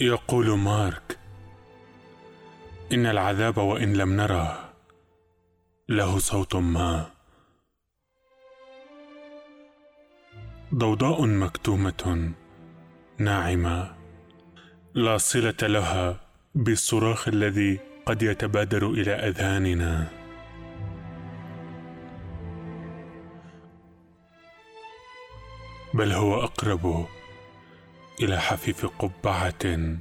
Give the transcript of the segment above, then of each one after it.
يقول مارك إن العذاب وإن لم نره له صوت ما. ضوضاء مكتومة ناعمة لا صلة لها بالصراخ الذي قد يتبادر إلى أذهاننا. بل هو أقرب إلى حفيف قبعة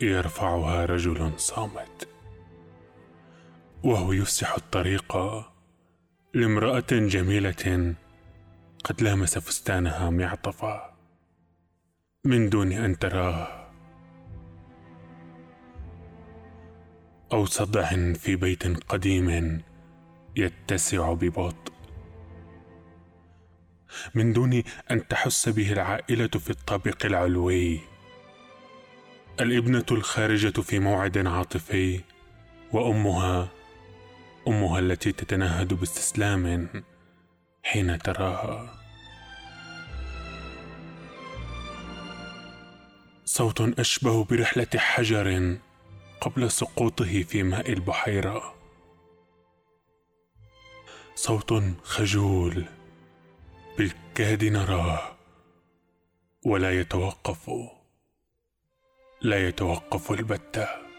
يرفعها رجل صامت وهو يفسح الطريق لامرأة جميلة قد لامس فستانها معطفا من دون أن تراه أو صدع في بيت قديم يتسع ببطء. من دون أن تحس به العائلة في الطابق العلوي. الابنة الخارجة في موعد عاطفي وأمها أمها التي تتنهد باستسلام حين تراها. صوت أشبه برحلة حجر قبل سقوطه في ماء البحيرة. صوت خجول بالكاد نراه. ولا يتوقف. لا يتوقف البتة.